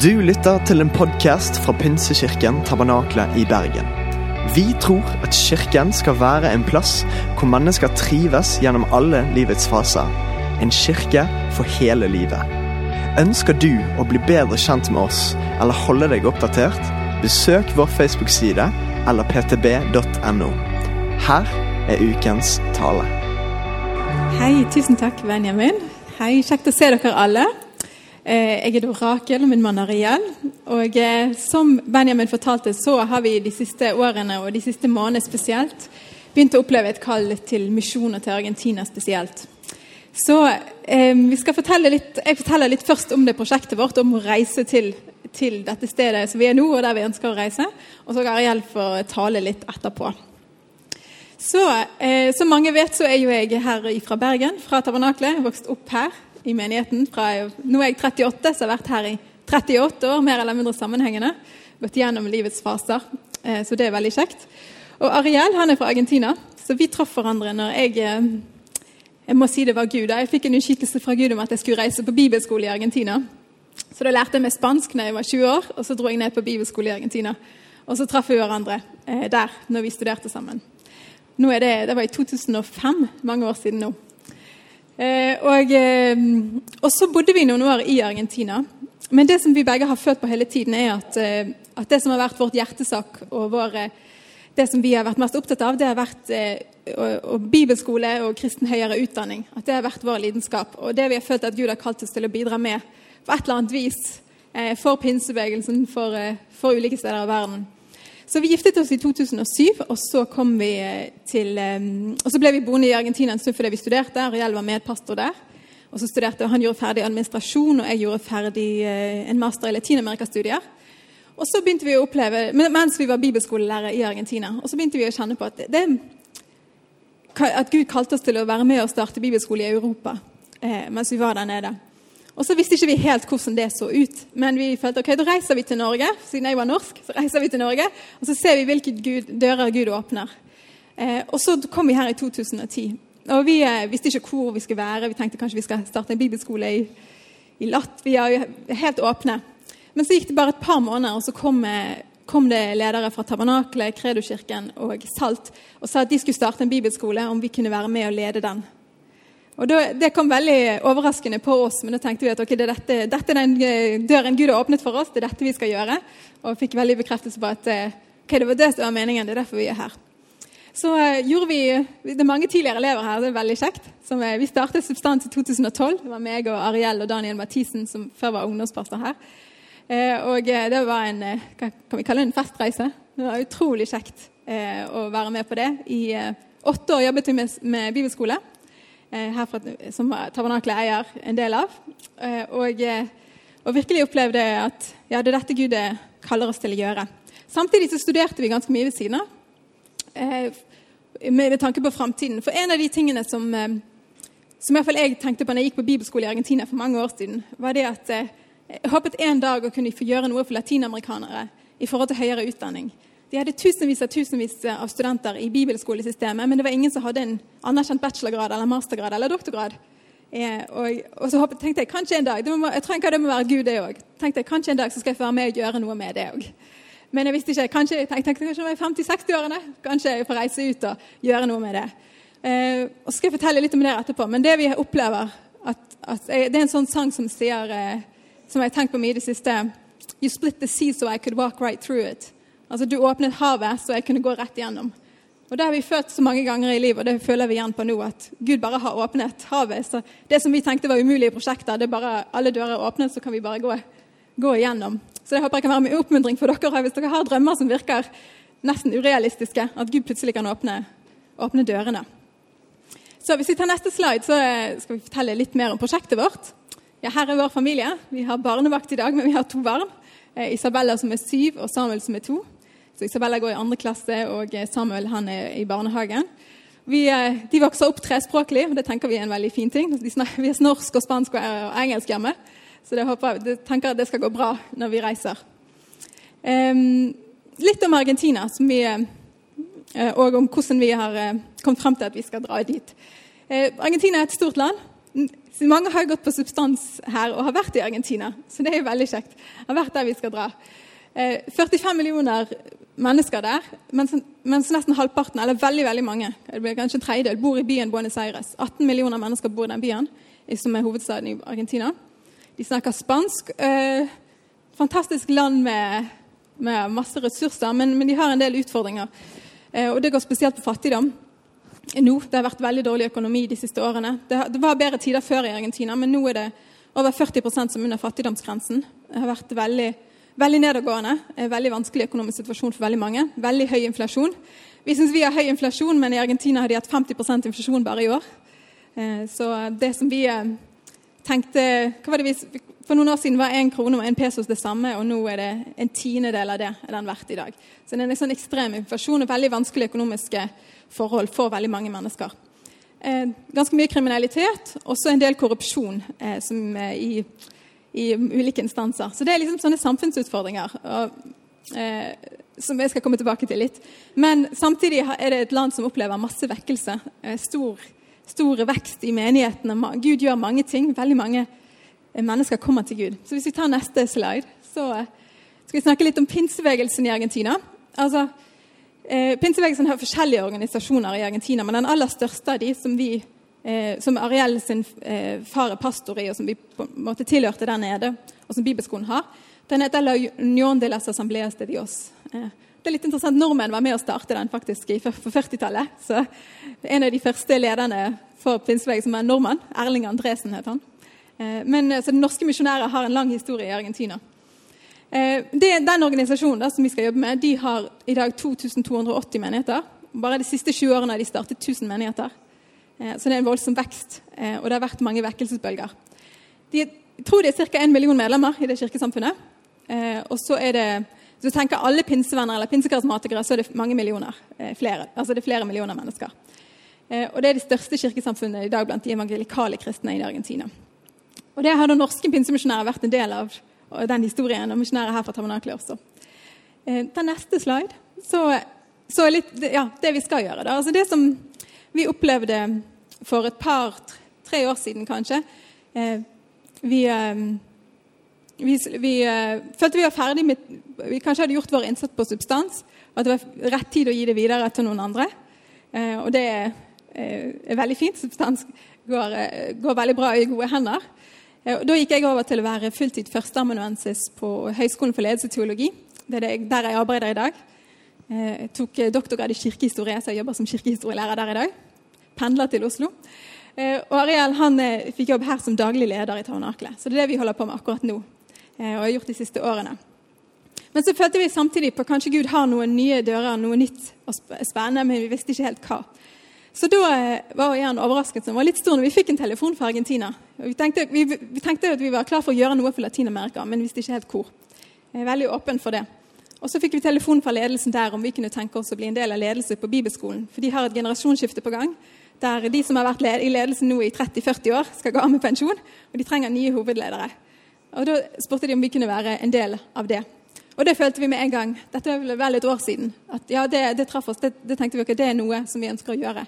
Du lytter til en podkast fra Pinsekirken Tabernakle i Bergen. Vi tror at kirken skal være en plass hvor mennesker trives gjennom alle livets faser. En kirke for hele livet. Ønsker du å bli bedre kjent med oss eller holde deg oppdatert? Besøk vår Facebook-side eller ptb.no. Her er ukens tale. Hei, tusen takk, Benjamin. Hei, Kjekt å se dere alle. Eh, Jeg er da Rakel, og min mann Ariel. Og eh, som Benjamin fortalte, så har vi de siste årene og de siste månedene spesielt begynt å oppleve et kall til misjon og til Argentina spesielt. Så eh, vi skal fortelle litt, Jeg forteller litt først om det prosjektet vårt, om å reise til, til dette stedet som vi er nå, og der vi ønsker å reise. Og så skal Ariel få tale litt etterpå. Så, eh, Som mange vet, så er jo jeg her fra Bergen, fra Tabernaklet. Vokst opp her i menigheten. Fra, nå er jeg 38, så jeg har vært her i 38 år, mer eller mindre sammenhengende. Gått gjennom livets faser, eh, så det er veldig kjekt. Og Ariel han er fra Argentina, så vi traff hverandre når jeg eh, Jeg må si det var Gud. Jeg fikk en utskytelse fra Gud om at jeg skulle reise på bibelskole i Argentina. Så da lærte jeg meg spansk når jeg var 20 år, og så dro jeg ned på bibelskole i Argentina. Og så traff vi hverandre eh, der når vi studerte sammen. Det, det var i 2005, mange år siden nå. Eh, og, eh, og, så bodde vi noen år i Argentina. Men det som vi begge har følt på hele tiden, er at, eh, at det som har vært vårt hjertesak og vår, det som vi har vært mest opptatt av, det har vært og, og bibelskole og kristen høyere utdanning. At det har vært vår lidenskap. Og det vi har følt at Gud har kalt oss til å bidra med på et eller annet vis for pinsebevegelsen, for, for ulike steder av verden. Så Vi giftet oss i 2007, og så vi til, og så ble vi boende i Argentina en stund fordi vi studerte. Ariel var medpastor der. Og så studerte Han gjorde ferdig administrasjon, og jeg gjorde ferdig en master i Latin-Amerika-studier. Og så begynte vi å oppleve, Mens vi var bibelskolelærer i Argentina, og så begynte vi å kjenne på at, det, at Gud kalte oss til å være med og starte bibelskole i Europa eh, mens vi var der nede. Og så visste ikke vi helt hvordan det så ut, men vi følte ok, da reiser vi til Norge. Siden jeg var norsk, så reiser vi til Norge, og så ser vi hvilke Gud, dører Gud åpner. Eh, og så kom vi her i 2010. Og vi eh, visste ikke hvor vi skulle være. Vi tenkte kanskje vi skal starte en bibelskole i, i Latvia. Helt åpne. Men så gikk det bare et par måneder, og så kom, eh, kom det ledere fra Tabernakle, Kredokirken og Salt og sa at de skulle starte en bibelskole, om vi kunne være med og lede den. Og Det kom veldig overraskende på oss, men da tenkte vi at okay, det er dette, dette, er den eh, døren Gud har åpnet for oss. Det er dette vi skal gjøre. Og fikk veldig bekreftelse på at okay, det var det som var meningen. Det er derfor vi er her. Så uh, gjorde vi, Det er mange tidligere elever her, det er veldig kjekt. Som, vi startet Substans i 2012. Det var meg og Ariel og Daniel Mathisen som før var ungdomspastor her. Og det var en hva kan vi kalle det, en festreise. Det var utrolig kjekt å være med på det. I åtte år jobbet vi med, med bibelskole. Eh, herfra, som Tabernaklet eier en del av. Eh, og, eh, og, virkelig opplevde at ja, det er dette Gud kaller oss til å gjøre. Samtidig så studerte vi ganske mye ved siden av, med tanke på framtiden. For en av de tingene som, som iallfall jeg tenkte på når jeg gikk på bibelskole i Argentina for mange år siden, var det at jeg håpet en dag å kunne få gjøre noe for latinamerikanere i forhold til høyere utdanning. De hadde tusenvis av tusenvis av studenter i bibelskolesystemet, men det var ingen som hadde en anerkjent bachelorgrad eller mastergrad eller doktorgrad. Eh, og, og, så tenkte jeg kanskje en dag må, Jeg ikke det må være Gud, det òg. Kanskje en dag skal jeg få være med og gjøre noe med det òg. Men jeg visste ikke, kanskje, jeg tenkte kanskje jeg i 50-60-årene kanskje jeg får reise ut og gjøre noe med det. Eh, og så skal jeg fortelle litt om det etterpå. Men det vi opplever at, at jeg, Det er en sånn sang som sier, eh, som jeg har tenkt på mye i det siste You split the sea so I could walk right through it. Altså, Du åpnet havet, så jeg kunne gå rett igjennom. Og Det har vi følt så mange ganger i livet, og det føler vi igjen på nå. At Gud bare har åpnet havet. Så Det som vi tenkte var umulige prosjekter, det er bare alle dører er åpnet, så kan vi bare gå, gå igjennom. Så det håper jeg kan være med oppmuntring for dere hvis dere har drømmer som virker nesten urealistiske. At Gud plutselig kan åpne, åpne dørene. Så Hvis vi tar neste slide, så skal vi fortelle litt mer om prosjektet vårt. Ja, Her er vår familie. Vi har barnevakt i dag, men vi har to barn. Eh, Isabella som er syv, og Samuel som er to. Så Isabella går i andre klasse, og Samuel han er i barnehagen. Vi, eh, de vokser opp trespråklig, og det tenker vi er en veldig fin ting. Vi har norsk, og spansk og engelsk hjemme, så det håper, jeg tenker at det skal gå bra når vi reiser. Um, litt om Argentina, vi, og om hvordan vi har kommet fram til at vi skal dra dit. Argentina er et stort land. Mange har gått på substans her og har vært i Argentina, så det er jo veldig kjekt. Har vært der vi skal dra. 45 millioner mennesker der, mens, mens, nesten halvparten, eller veldig veldig mange, det blir kanskje en tredjedel, bor i byen Buenos Aires. 18 millioner mennesker bor i den byen, som er hovedstaden i Argentina. De snakker spansk. Eh, fantastisk land med, med masse ressurser, men, men, de har en del utfordringer. Eh, og det går spesielt på fattigdom. Nå, Det har vært veldig dårlig økonomi de siste årene. Det, det var bedre tider før i Argentina, men nå er det over 40% som er under fattigdomsgrensen. Det har vært veldig Veldig nedadgående. Veldig vanskelig økonomisk situasjon for veldig mange. Veldig høy inflasjon. Vi syns vi har høy inflasjon, men i Argentina har de hatt 50% inflasjon bare i år. Eh, så det som vi eh, tenkte hva var det vi, For noen år siden var én krone og én pesos det samme, og nå er det en tiendedel av det er den verdt i dag. Så det er en sånn ekstrem inflasjon og veldig vanskelige økonomiske forhold for veldig mange mennesker. Eh, ganske mye kriminalitet, også en del korrupsjon som i i ulike instanser. Så det er liksom sånne samfunnsutfordringer og, eh, som jeg skal komme tilbake til litt. Men samtidig er det et land som opplever masse vekkelse. Eh, stor, stor vekst i menighetene. Gud gjør mange ting. Veldig mange eh, mennesker kommer til Gud. Så hvis vi tar neste slide, så eh, skal vi snakke litt om pinsebevegelsen i Argentina. Altså, eh, Pinsebevegelsen har forskjellige organisasjoner i Argentina, men den aller største av de som vi eh, som Ariel sin eh, far er pastor i, og som vi på en måte tilhørte der nede, og som bibelskolen har. Den heter La Union de las Assemblées de Dios. Eh, det er litt interessant. Nordmenn var med å starte den faktisk på 40-tallet. Så En av de første lederne for pinsebevegelsen som en nordmann. Erling Andresen het han. Eh, men eh, så norske misjonærer har en lang historie i Argentina. Eh, det, den organisasjonen da, som vi skal jobbe med, de har i dag 2280 menigheter. Bare de siste 20 årene har de startet 1000 menigheter. Eh, så det er en voldsom vekst, eh, og det har vært mange vekkelsesbølger. De tror det er ca. 1 million medlemmer i det kirkesamfunnet. Eh, og så er det hvis du tenker alle pinsevenner eller pinsekarismatikere, så er det mange millioner. Flere, altså det er flere millioner mennesker. Og det er det største kirkesamfunnet i dag blant de evangelikale kristne i Argentina. Og det har da norske pinsemisjonærer vært en del av den historien, og misjonærer her fra Tabernakelet også. Ta neste slide. Så, så litt, ja, det vi skal gjøre. Da. Altså det som vi opplevde for et par-tre år siden, kanskje. Eh, vi, eh, vi, vi eh, følte vi var ferdig med Vi kanskje hadde gjort vår innsats på substans. Og at det var rett tid å gi det videre til noen andre. Og det er veldig fint. Substans går, går, veldig bra i gode hender. Da gikk jeg over til å være fulltid førsteamanuensis på Høgskolen for ledelse og teologi. Det er der jeg arbeider i dag. Jeg tok doktorgrad i kirkehistorie, så jeg jobber som kirkehistorielærer der i dag pendler til Oslo. Eh, og Ariel han eh, fikk jobb her som daglig leder i Tabernaklet. Så det er det vi holder på med akkurat nå. Eh, og har gjort de siste årene. Men så følte vi samtidig på kanskje Gud har noen nye dører, noe nytt og spennende, men vi visste ikke helt hva. Så da var Jan overrasket, som var litt stor når vi fikk en telefon fra Argentina. Vi tenkte, vi, vi tenkte, at vi var klar for å gjøre noe for Latin-Amerika, men visste ikke helt hvor. Jeg er veldig åpen for det. Og Så fikk vi telefon fra ledelsen der om vi kunne tenke oss å bli en del av ledelse på bibelskolen. For de har et generasjonsskifte på gang der de som har vært i ledelsen nå i 30-40 år, skal gå av med pensjon. Og de trenger nye hovedledere. Og Da spurte de om vi kunne være en del av det. Og det følte vi med en gang. Dette var vel et år siden. At ja, det, det traff oss. Det, det, tenkte vi at det er noe som vi ønsker å gjøre.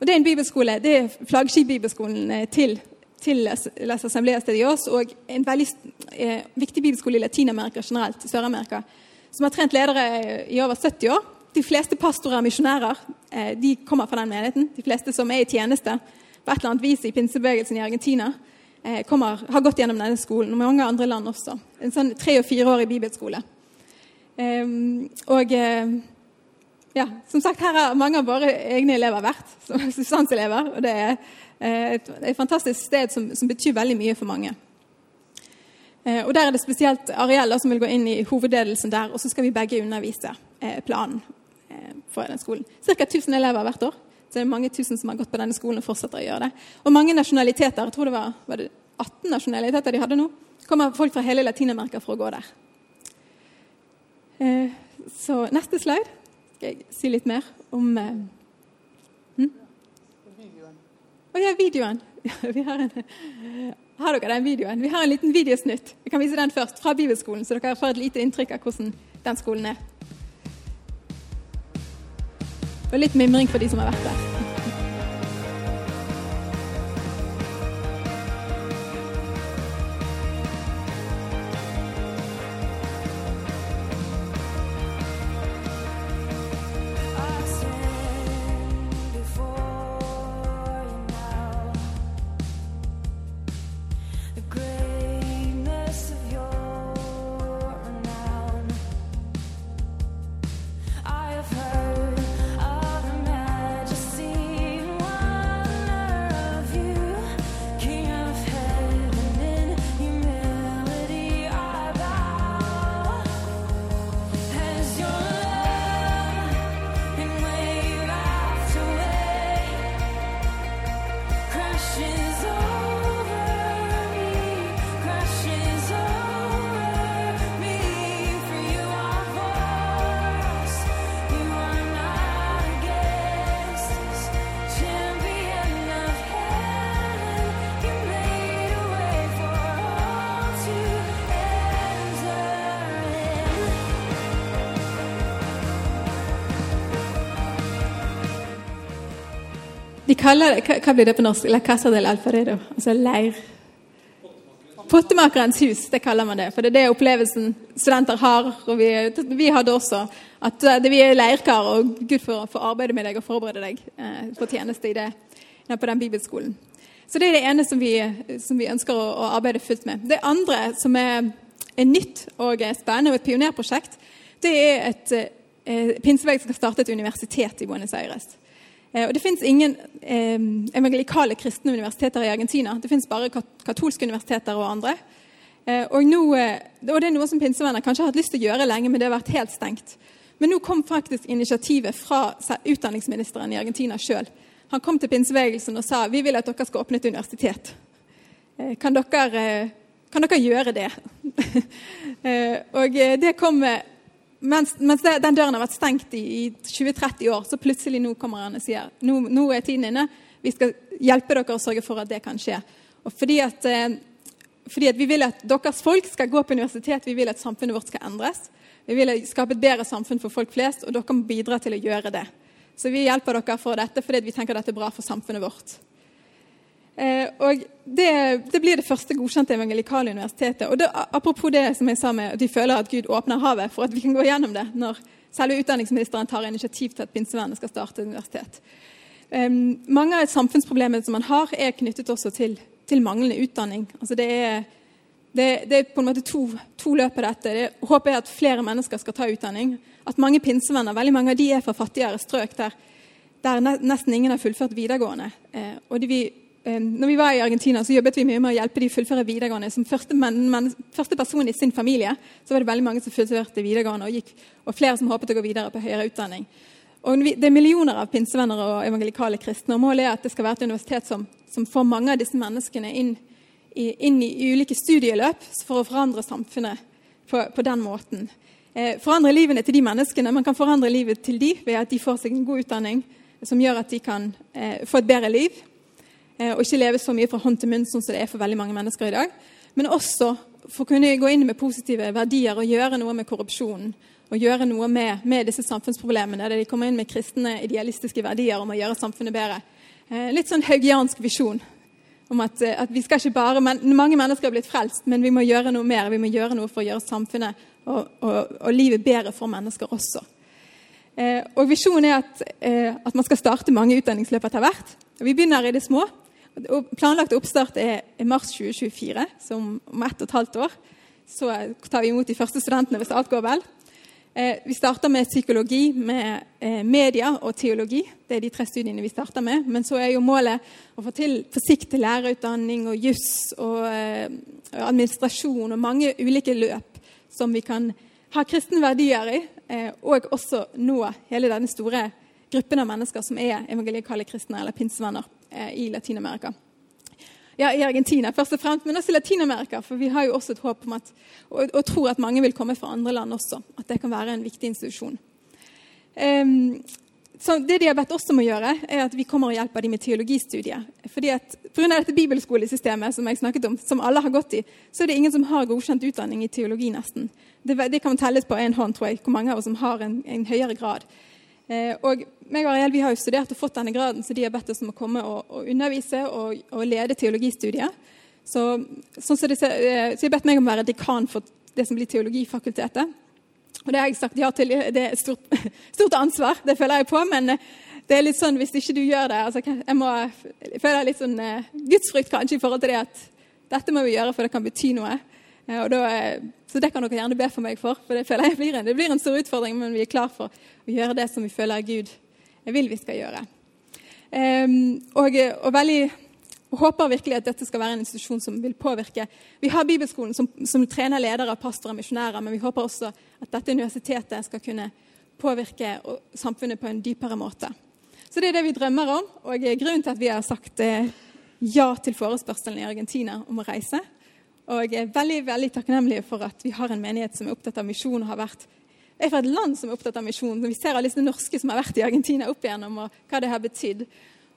Og Det er en bibelskole, det er flaggskipbibelskolen eh, til, til Les Assembleas de og en veldig eh, viktig bibelskole i Latin-Amerika generelt, Sør-Amerika, som har trent ledere i over 70 år de fleste pastorer og misjonærer eh, de kommer fra den menigheten. De fleste som er i tjeneste på et eller annet vis i pinsebevegelsen i Argentina, eh, kommer, har gått gjennom denne skolen, og mange andre land også. En sånn tre- og fireårig bibelskole. Ehm, og eh, ja, som sagt, her har mange av våre egne elever vært som substanselever. Og det er et, et fantastisk sted som, som, betyr veldig mye for mange. Og Der er det spesielt Ariella som vil gå inn i hovedledelsen der, og så skal vi begge undervise planen for den skolen. Ca. 1000 elever hvert år. Så det er mange tusen som har gått på denne skolen og fortsetter å gjøre det. Og mange nasjonaliteter. Jeg tror det var, var det 18 nasjonaliteter de hadde nå. kommer folk fra hele Latin-Amerika for å gå der. Eh, så neste slide skal jeg si litt mer om hm? Videoen. Å ja, videoen. Vi har, en, har dere den videoen? Vi har en liten videosnutt. Jeg kan vise den først, fra Bibelskolen, så dere får et lite inntrykk av hvordan den skolen er. Og litt mimring for de som har vært der. Kaller hva, blir det på norsk? La casa del alfaredo. Altså leir. Pottemakerens hus, det kaller man det. For det er det opplevelsen studenter har. Og vi, vi hadde også. At eh, vi er leirkar, og Gud får, får arbeide med deg og forberede deg eh, for tjeneste i det, på den bibelskolen. Så det er det ene som vi, som vi ønsker å, å, arbeide fullt med. Det andre som er, er nytt og er spennende, og et pionerprosjekt, det er et eh, Pinseberg skal starte et universitet i Buenos Aires. Eh, og Det fins ingen eh, evangelikale kristne universiteter i Argentina. Det fins bare katolske universiteter og andre. Eh, og, nå, og, Det er noe som pinsevenner kanskje har hatt lyst til å gjøre lenge, men det har vært helt stengt. Men nå kom faktisk initiativet fra utdanningsministeren i Argentina sjøl. Han kom til pinsebevegelsen og sa vi vil at dere skal åpne et universitet. Kan dere, kan dere gjøre det? Og det kom mens, mens den døren har vært stengt i, i 20-30 år, så plutselig nå kommer han og sier nå, nå er tiden inne. Vi skal hjelpe dere og sørge for at det kan skje. Og fordi at, fordi at vi vil at deres folk skal gå på universitet, vi vil at samfunnet vårt skal endres. Vi vil skape et bedre samfunn for folk flest, og dere må bidra til å gjøre det. Så vi hjelper dere for dette fordi vi tenker dette er bra for samfunnet vårt. Eh, og det, det, blir det første godkjente evangelikale universitetet. Og det, Apropos det som jeg sa med at vi føler at Gud åpner havet for at vi kan gå gjennom det når selve utdanningsministeren tar initiativ til at pinsevernet skal starte et universitet. Um, mange av samfunnsproblemene som man har, er knyttet også til, til manglende utdanning. Altså det er det, det, er på en måte to, to løp av dette. Det håper jeg at flere mennesker skal ta utdanning. At mange pinsevenner, veldig mange av de er fra fattigere strøk der, der nesten ingen har fullført videregående. Eh, og de, vi, når vi var i Argentina, så jobbet vi mye med å hjelpe de fullføre videregående. Som første, men, men, første, person i sin familie så var det veldig mange som fullførte videregående, og, gikk, og flere som håpet å gå videre på høyere utdanning. Og Det er millioner av pinsevenner og evangelikale kristne, og målet er at det skal være et universitet som, som får mange av disse menneskene inn inn i ulike studieløp for å forandre samfunnet på, på den måten. Eh, forandre livene til de menneskene. Man kan forandre livet til de ved at de får seg en god utdanning som gjør at de kan eh, få et bedre liv. Eh, og ikke leve så mye fra hånd til munn, som det er for veldig mange mennesker i dag. Men også for å kunne gå inn med positive verdier og gjøre noe med korrupsjonen. Og gjøre noe med, med disse samfunnsproblemene, der de kommer inn med kristne, idealistiske verdier om å gjøre samfunnet bedre. Eh, litt sånn haugiansk visjon om at, eh, at, vi skal ikke bare, men, Mange mennesker er blitt frelst, men vi må gjøre noe mer. Vi må gjøre noe for å gjøre samfunnet og, og, og livet bedre for mennesker også. Eh, og Visjonen er at, eh, at, man skal starte mange utdanningsløp etter hvert. Vi begynner i det små. Planlagt oppstart er, mars 2024, så om, om ett og et halvt år. Så tar vi imot de første studentene hvis alt går vel. Eh, vi starter med psykologi, med eh, media og teologi. Det er de tre studiene vi starter med. Men så er jo målet å få til forsiktig lærerutdanning og juss og eh, administrasjon og mange ulike løp som vi kan ha kristne verdier i, og også nå hele denne store gruppen av mennesker som er evangelikale kristne eller pinsevenner i Latin-Amerika ja, i Argentina først og fremst, men også i Latin-Amerika. For vi har jo også et håp om at, og, og, tror at mange vil komme fra andre land også. At det kan være en viktig institusjon. Um, så Det de har bedt oss om å gjøre, er at vi kommer og hjelper dem med teologistudiet. Fordi at Pga. dette bibelskolesystemet som jeg snakket om, som alle har gått i, så er det ingen som har godkjent utdanning i teologi, nesten. Det, det kan telles på én hånd, tror jeg, hvor mange av oss som har en, en høyere grad. Eh, og meg og Ariel vi har jo studert og fått denne graden, så de har bedt oss om å komme og, og undervise og, og, lede teologistudiet. Så, sånn eh, så de har bedt meg om å være dekan for det som blir teologifakultetet. Og det har jeg sagt ja til. Det er stort, stort ansvar, det føler jeg på. Men eh, det er litt sånn hvis ikke du gjør det altså, Jeg, må, føler litt sånn gudsfrykt kanskje i forhold til det at dette må vi gjøre, for det kan bety noe. Og Da, så det kan dere gjerne be for meg for, for det føler jeg blir en, det blir en stor utfordring, men vi er klar for å gjøre det som vi føler Gud vil vi skal gjøre. Um, og, og, veldig og håper virkelig at dette skal være en institusjon som vil påvirke. Vi har Bibelskolen som, som trener ledere, pastorer og misjonærer, men vi håper også at dette universitetet skal kunne påvirke samfunnet på en dypere måte. Så det er det vi drømmer om. Og grunnen til at vi har sagt eh, ja til forespørselen i Argentina om å reise, og jeg er veldig veldig takknemlig for at vi har en menighet som er opptatt av misjon og har vært er fra et land som er opptatt av misjon. Vi ser alle disse norske som har vært i Argentina opp igjennom, og hva det har betydd.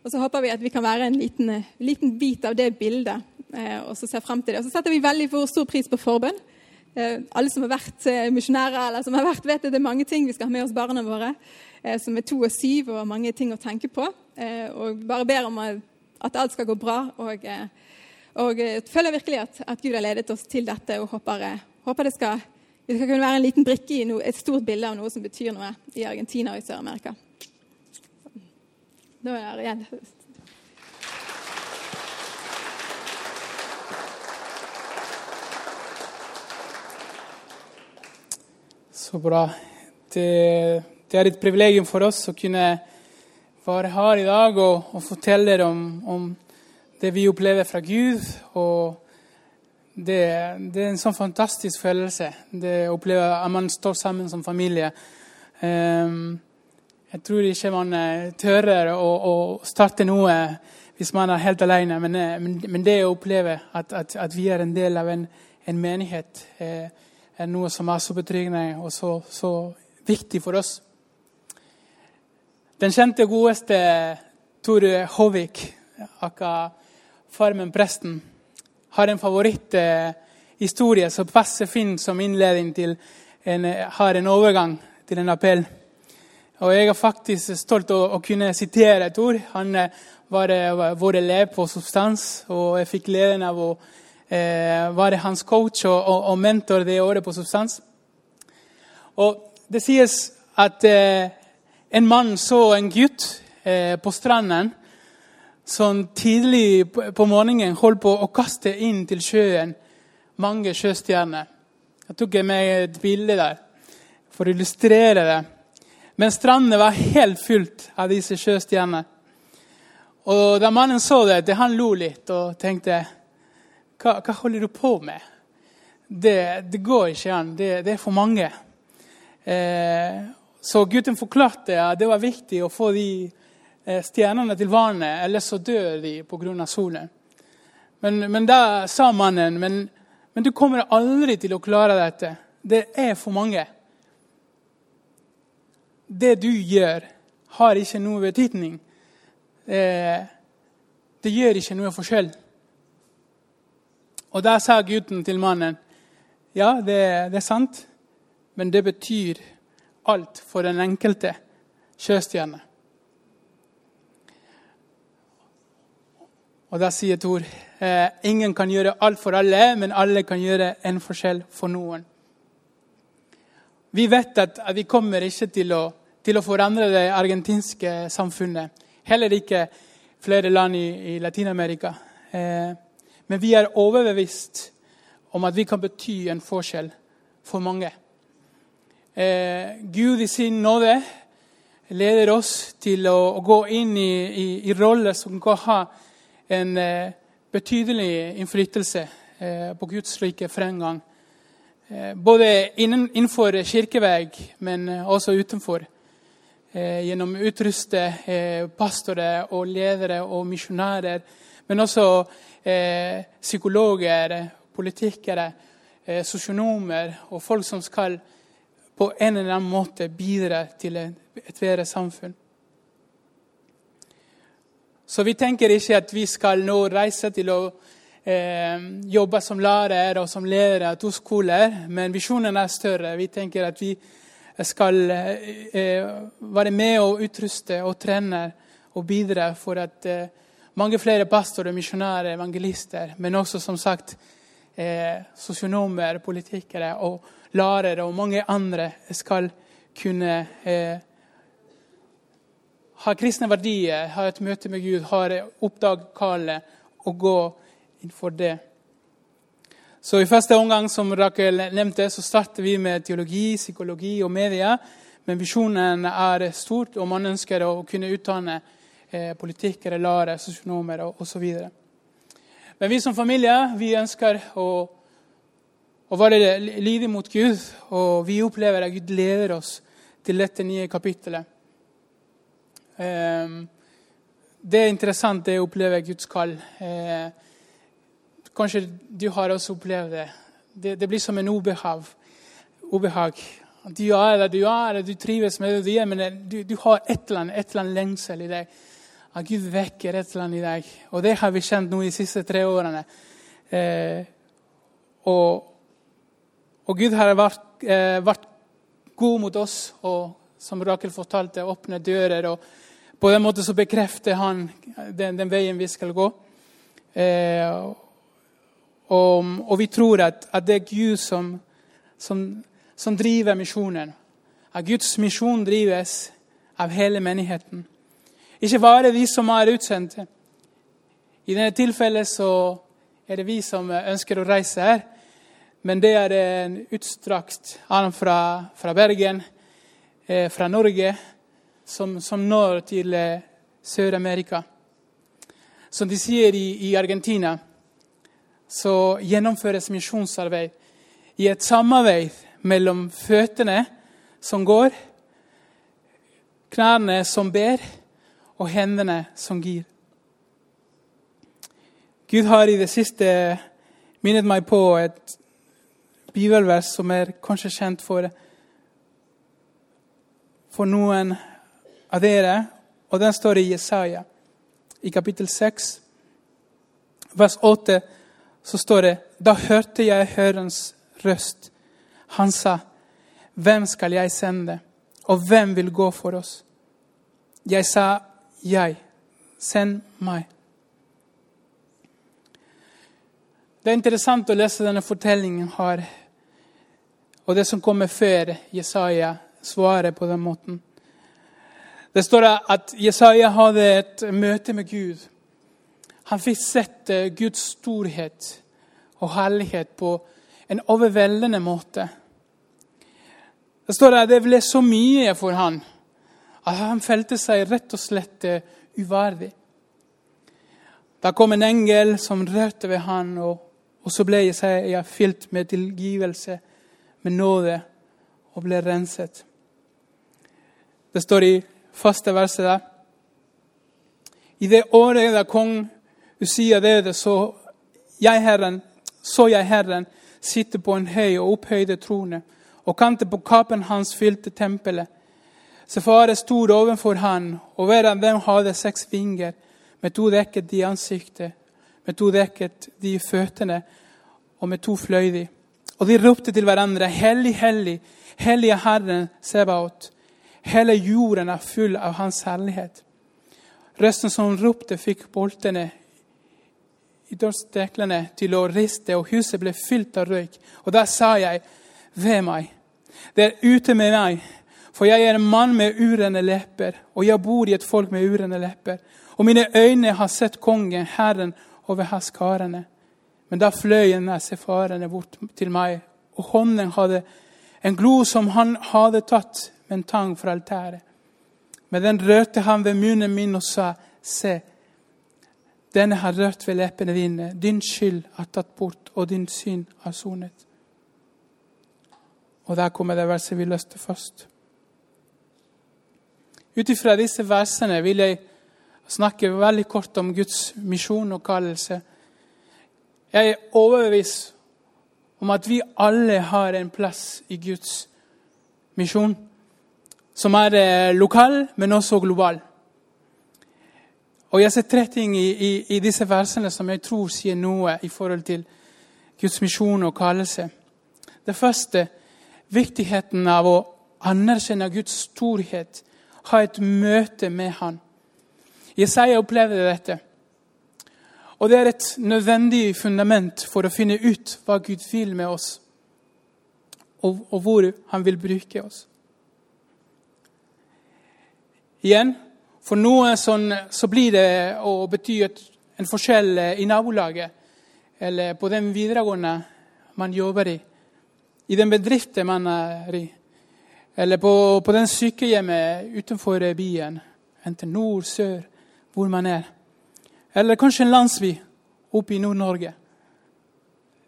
Og så håper vi at vi kan være en liten, liten bit av det bildet. Eh, og så ser frem til det. Og så setter vi veldig for stor pris på forbønn. Eh, alle som har vært eh, misjonærer, eller som har vært, vet at det er mange ting vi skal ha med oss barna våre, eh, som er to og syv, og mange ting å tenke på. og bare ber om at alt skal gå bra. Og, eh, og jeg føler virkelig at, at, Gud har ledet oss til dette, og håper, håper det, skal, det skal kunne være en liten brikke i noe, et stort bilde av noe som betyr noe i Argentina og i Sør-Amerika. Nå er det igjen Så bra. Det, det, er et privilegium for oss å kunne være her i dag og, og fortelle om, om, det vi opplever fra Gud. Og det, det, er en sånn fantastisk følelse det oppleve at man står sammen som familie. Um, jeg tror ikke man eh, tør å, å, starte noe hvis man er helt alene, eh, men, men det å oppleve at, at, at, vi er en del av en, en menighet eh, er noe som er så betryggende og så, så viktig for oss. Den kjente godeste Tor Håvik, aka Farmen-presten, har en favoritthistorie som passer fint som innledning til en, har en overgang til en appell. Og Jeg er faktisk stolt av å kunne sitere Tor. Han var vår elev på Substans, og jeg fikk gleden av å eh, være hans coach og, og, og, mentor det året på Substans. Og Det sies at eh, en mann så en gutt eh, på stranden som tidlig på morgenen holdt på å kaste inn til sjøen mange sjøstjerner. Jeg tok med et bilde der for å illustrere det. Men strandene var helt fullt av disse sjøstjernene. Og Da mannen så det, han lo litt og tenkte hva, hva, holder du på med? Det, det går ikke an. Det, det, er for mange. Eh, så gutten forklarte at det var viktig å få de stjernene til vannet, eller så dør de pga. solen. Men, men da sa mannen men, men du kommer aldri til å klare dette. Det er for mange. Det du gjør, har ikke noe betydning. Eh, det gjør ikke noe forskjell. Og da sa gutten til mannen ja, det, det er sant, men det betyr alt for den enkelte sjøstjerne. Og da sier Tor eh, ingen kan gjøre alt for alle, men alle kan gjøre en forskjell for noen. Vi vet at, vi kommer ikke til å, til å, forandre det argentinske samfunnet. Heller ikke flere land i, i Latin-Amerika. Eh, men vi er overbevist om at vi kan bety en forskjell for mange. Eh, Gud i sin nåde leder oss til å, å gå inn i, i, i roller som kan ha en eh, betydelig innflytelse eh, på Guds rike for fremgang. Eh, både innen, innenfor kirkevei, men også utenfor. Gjennom å utruste pastorer og ledere og misjonærer, men også psykologer, politikere, sosionomer og folk som skal på en eller annen måte bidra til et bedre samfunn. Så vi tenker ikke at vi skal nå reise til å eh, jobbe som lærer og som av to skoler, men visjonen er større. Vi tenker at vi skal eh, være med og utruste og trene og bidra for at eh, mange flere pastorer, misjonærer, evangelister, men også som sagt eh, sosionomer, politikere og lærere og mange andre skal kunne eh, ha kristne verdier, ha et møte med Gud, ha oppdag kallet og gå innenfor det. Så I første omgang som Rakel nevnte, så starter vi med teologi, psykologi og media. Men visjonen er stort, og man ønsker å kunne utdanne eh, politikere, lærere, sosionomer osv. Men vi som familie vi ønsker å, å være lydige mot Gud, og vi opplever at Gud leder oss til dette nye kapittelet. Eh, det er interessant det å oppleve Guds kall. Eh, kanskje du har også opplevd det. Det, det blir som en ubehag. ubehag. Du er det du er, du trives med det du gjør, men du, du har et eller annet, et eller annet lengsel i deg at Gud vekker et eller annet i deg. Og det har vi kjent nå de siste tre årene. Eh, og, og, Gud har vært, eh, vært, god mot oss og som Rakel fortalte, åpne dører og På den måten så bekrefter han den, den veien vi skal gå. Eh, og, og, vi tror at, at, det er Gud som, som, som driver misjonen. At Guds misjon drives av hele menigheten. Ikke bare vi som er utsendte. I dette tilfellet så er det vi som ønsker å reise her. Men det er en utstrakt arm fra, fra Bergen, eh, fra Norge, som, som når til eh, Sør-Amerika. Som de sier i, i, Argentina, så gjennomføres misjonsarbeid i et samarbeid mellom føttene som går, knærne som ber, og hendene som gir. Gud har i det siste minnet meg på et bibelvers som er kanskje kjent for, for noen av dere. Og den står i Jesaja, i kapittel 6, vers 8. Så står det Da hørte jeg Hørens røst. Han sa, Hvem skal jeg sende, og hvem vil gå for oss? Jeg sa, Jeg. Send meg. Det er interessant å lese denne fortellingen her, og det som kommer før Jesaja svarer på den måten. Det står at Jesaja hadde et møte med Gud. Han fikk sett eh, Guds storhet og herlighet på en overveldende måte. Det står at det ble så mye for han at han følte seg rett og slett eh, uverdig. Da kom en engel som rørte ved han, og, og så ble Jesaja fylt med tilgivelse, med nåde, og ble renset. Det står i første verset der. I det året da kong Usia døde, så jeg Herren, så jeg Herren sitte på en høy og opphøyde trone, og kanten på kappen hans fylte tempelet. Sefare stod overfor han, og hver av dem hadde seks vinger. Med to dekket de ansiktet, med to dekket de føttene, og med to fløy de. Og de ropte til hverandre, Hellig, hellig, hellige Herren Sebaot. Hele jorden er full av Hans herlighet. Røsten som ropte, fikk boltene i dørsteklene til å riste, og huset ble fylt av røyk. Og da sa jeg, ved meg, det er ute med meg, for jeg er en mann med urene lepper, og jeg bor i et folk med urene lepper. Og mine øyne har sett kongen, Herren over haskarene. Men da fløy en av sefarene bort til meg, og hånden hadde en glo som han hadde tatt med en tang fra altaret. Men den rørte han ved munnen min og sa, se, denne har rørt ved leppene dine. Din skyld er tatt bort, og din synd er sonet. Og der kommer det verset vi løste først. Ut ifra disse versene vil jeg snakke veldig kort om Guds misjon og kallelse. Jeg er overbevist om at vi alle har en plass i Guds misjon som er eh, lokal, men også global. Og Jeg ser tre ting i, i, i, disse versene som jeg tror sier noe i forhold til Guds misjon og kallelse. Det første viktigheten av å anerkjenne Guds storhet, ha et møte med Han. Jesaja opplevde dette. Og det er et nødvendig fundament for å finne ut hva Gud vil med oss, og, og hvor Han vil bruke oss. Igjen, for noen sånn, så blir det å bety en forskjell i nabolaget eller på den videregående man jobber i, i den bedriften man er i, eller på, på den sykehjemmet utenfor byen, enten nord, sør, hvor man er. Eller kanskje en landsby oppe i Nord-Norge.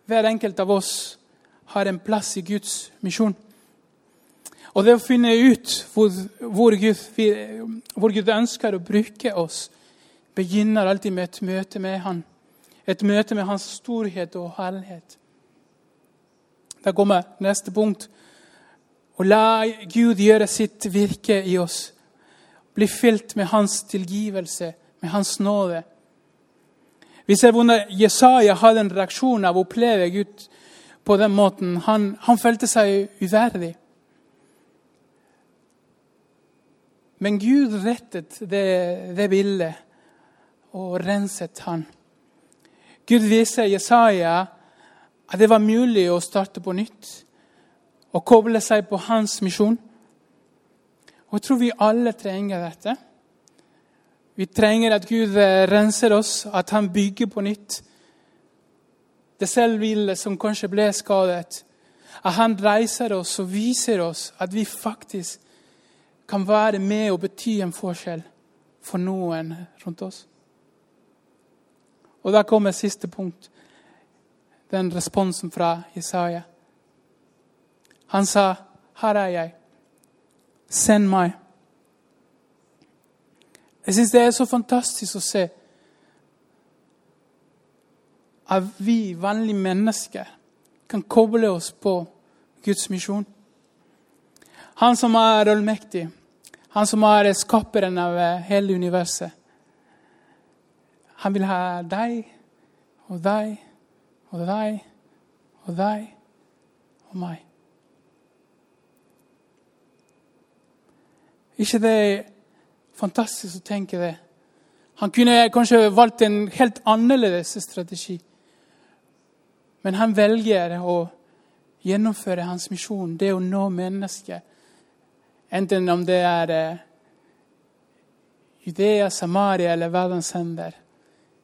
Hver enkelt av oss har en plass i Guds misjon. Og det å finne ut hvor, hvor, Gud, hvor, Gud, ønsker å bruke oss, begynner alltid med et møte med Han. Et møte med Hans storhet og herlighet. Da kommer neste punkt. Å la Gud gjøre sitt virke i oss. Bli fylt med Hans tilgivelse, med Hans nåde. Vi ser hvordan Jesaja hadde en reaksjon av å oppleve Gud på den måten. Han, han følte seg uverdig. Men Gud rettet det, det bildet og renset han. Gud viser Jesaja at det var mulig å starte på nytt og koble seg på hans misjon. Og Jeg tror vi alle trenger dette. Vi trenger at Gud renser oss, at han bygger på nytt. Det selvbildet som kanskje ble skadet. At han reiser oss og viser oss at vi faktisk kan være med og bety en forskjell for noen rundt oss. Og Da kommer siste punkt, den responsen fra Jesaja. Han sa, 'Her er jeg. Send meg.' Jeg syns det er så fantastisk å se at vi vanlige mennesker kan koble oss på Guds misjon. Han som er allmektig, han som er skaperen av hele universet. Han vil ha deg og deg og deg og deg og meg. ikke det fantastisk å tenke det? Han kunne kanskje valgt en helt annerledes strategi. Men han velger å gjennomføre hans misjon, det å nå mennesker. Enten om det er eh, Judea, Samaria eller verdens ender.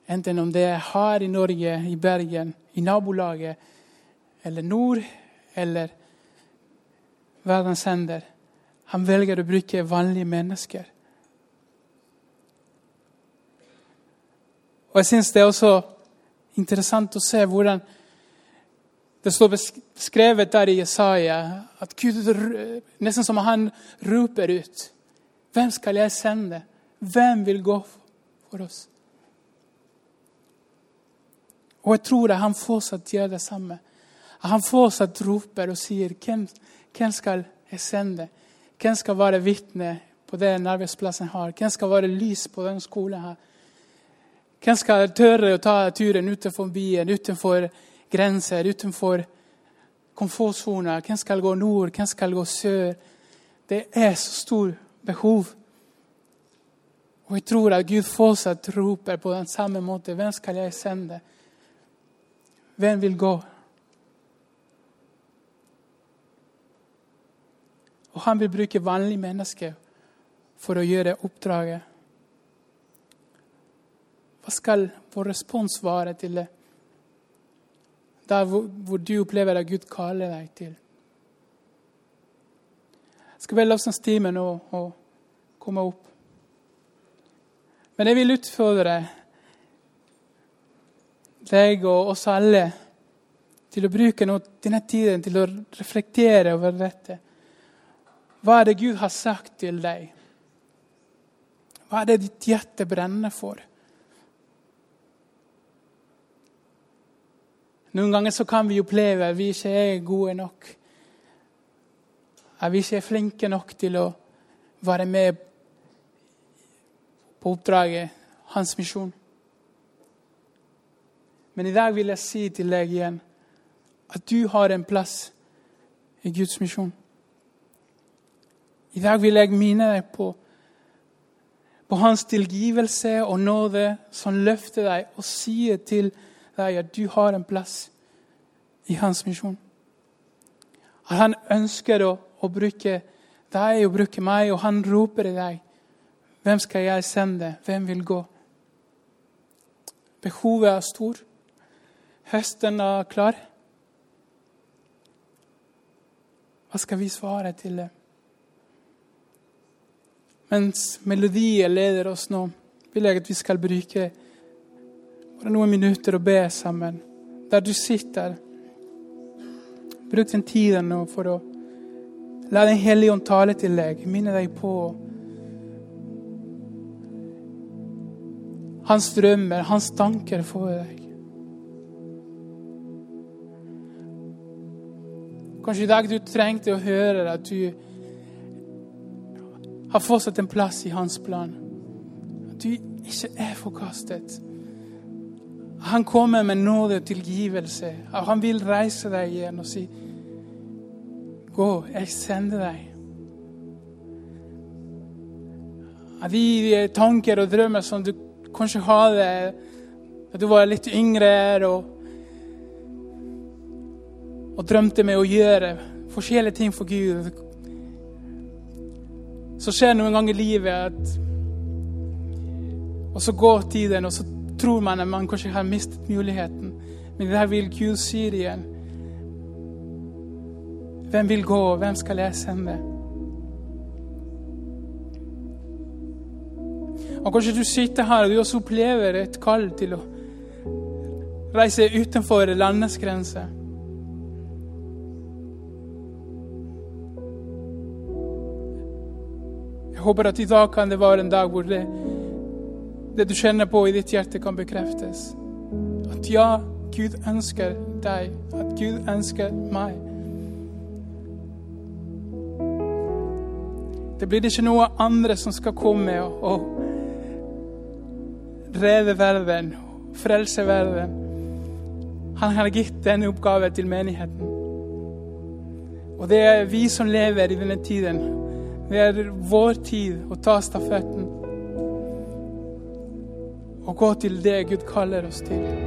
Enten om det er her i Norge, i Bergen, i nabolaget, eller nord, eller verdens ender. Han velger å bruke vanlige mennesker. Og Jeg syns det er også interessant å se hvordan det står beskrevet der i Jesaja at Gud nesten som han roper ut. Hvem skal jeg sende? Hvem vil gå for oss? Og jeg tror at han fortsatt gjør det samme. At han fortsatt roper og sier, 'Hvem, hvem skal jeg sende?' Hvem skal være vitne på den arbeidsplassen har? Hvem skal være lys på den skolen her? Hvem skal tørre å ta turen utenfor byen, utenfor grenser, utenfor komfortsoner? Hvem skal gå nord? Hvem skal gå sør? Det er så stort behov. Og jeg tror at Gud fortsatt roper på den samme måten. Hvem skal jeg sende? Hvem vil gå? Og han vil bruke vanlige mennesker for å gjøre oppdraget. Hva skal vår respons være til det? Der hvor, hvor du opplever at Gud kaller deg til. Jeg skal be lovsangstimen nå og komme opp. Men jeg vil utfordre deg og oss alle til å bruke denne tiden til å reflektere over dette. Hva er det Gud har sagt til deg? Hva er det ditt hjerte brenner for? Noen ganger så kan vi oppleve at vi ikke er gode nok. At vi ikke er flinke nok til å være med på oppdraget, hans misjon. Men i dag vil jeg si til deg igjen at du har en plass i Guds misjon. I dag vil jeg minne deg på, på hans tilgivelse og nåde som løfter deg og sier til deg at du har en plass i hans misjon. At han ønsker å, å bruke deg og bruke meg, og han roper i deg. Hvem skal jeg sende? Hvem vil gå? Behovet er stor. Høsten er klar. Hva skal vi svare til det? Mens melodier leder oss nå, vil jeg at vi skal bruke bare noen minutter og be sammen. Der du sitter. Bruk den tiden nå for å la Den hellige ånd tale til deg, minne deg på hans drømmer, hans tanker for deg. Kanskje i dag du trengte å høre at du har fortsatt en plass i hans plan. At du ikke er forkastet. Han kommer med nåde og tilgivelse. Han vil reise deg igjen og si, 'Gå, jeg sender deg'. De tanker og drømmer som du kanskje hadde da du var litt yngre og, og drømte med å gjøre forskjellige ting for Gud. Så skjer noen ganger i livet at Og så går tiden, og så tror man at man kanskje har mistet muligheten. Men det her vil Gud si det igjen. Hvem vil gå, hvem skal jeg sende? Og Kanskje du sitter her og du også opplever et kall til å reise utenfor landets grenser. Jeg håper at i dag kan det være en dag hvor det, det du kjenner på i ditt hjerte, kan bekreftes. At ja, Gud ønsker deg. At Gud ønsker meg. Det blir ikke noe andre som skal komme og, og redde verden, frelse verden. Han har gitt denne oppgaven til menigheten. Og det er vi som lever i denne tiden. Det er vår tid å ta stafetten og gå til det Gud kaller oss til.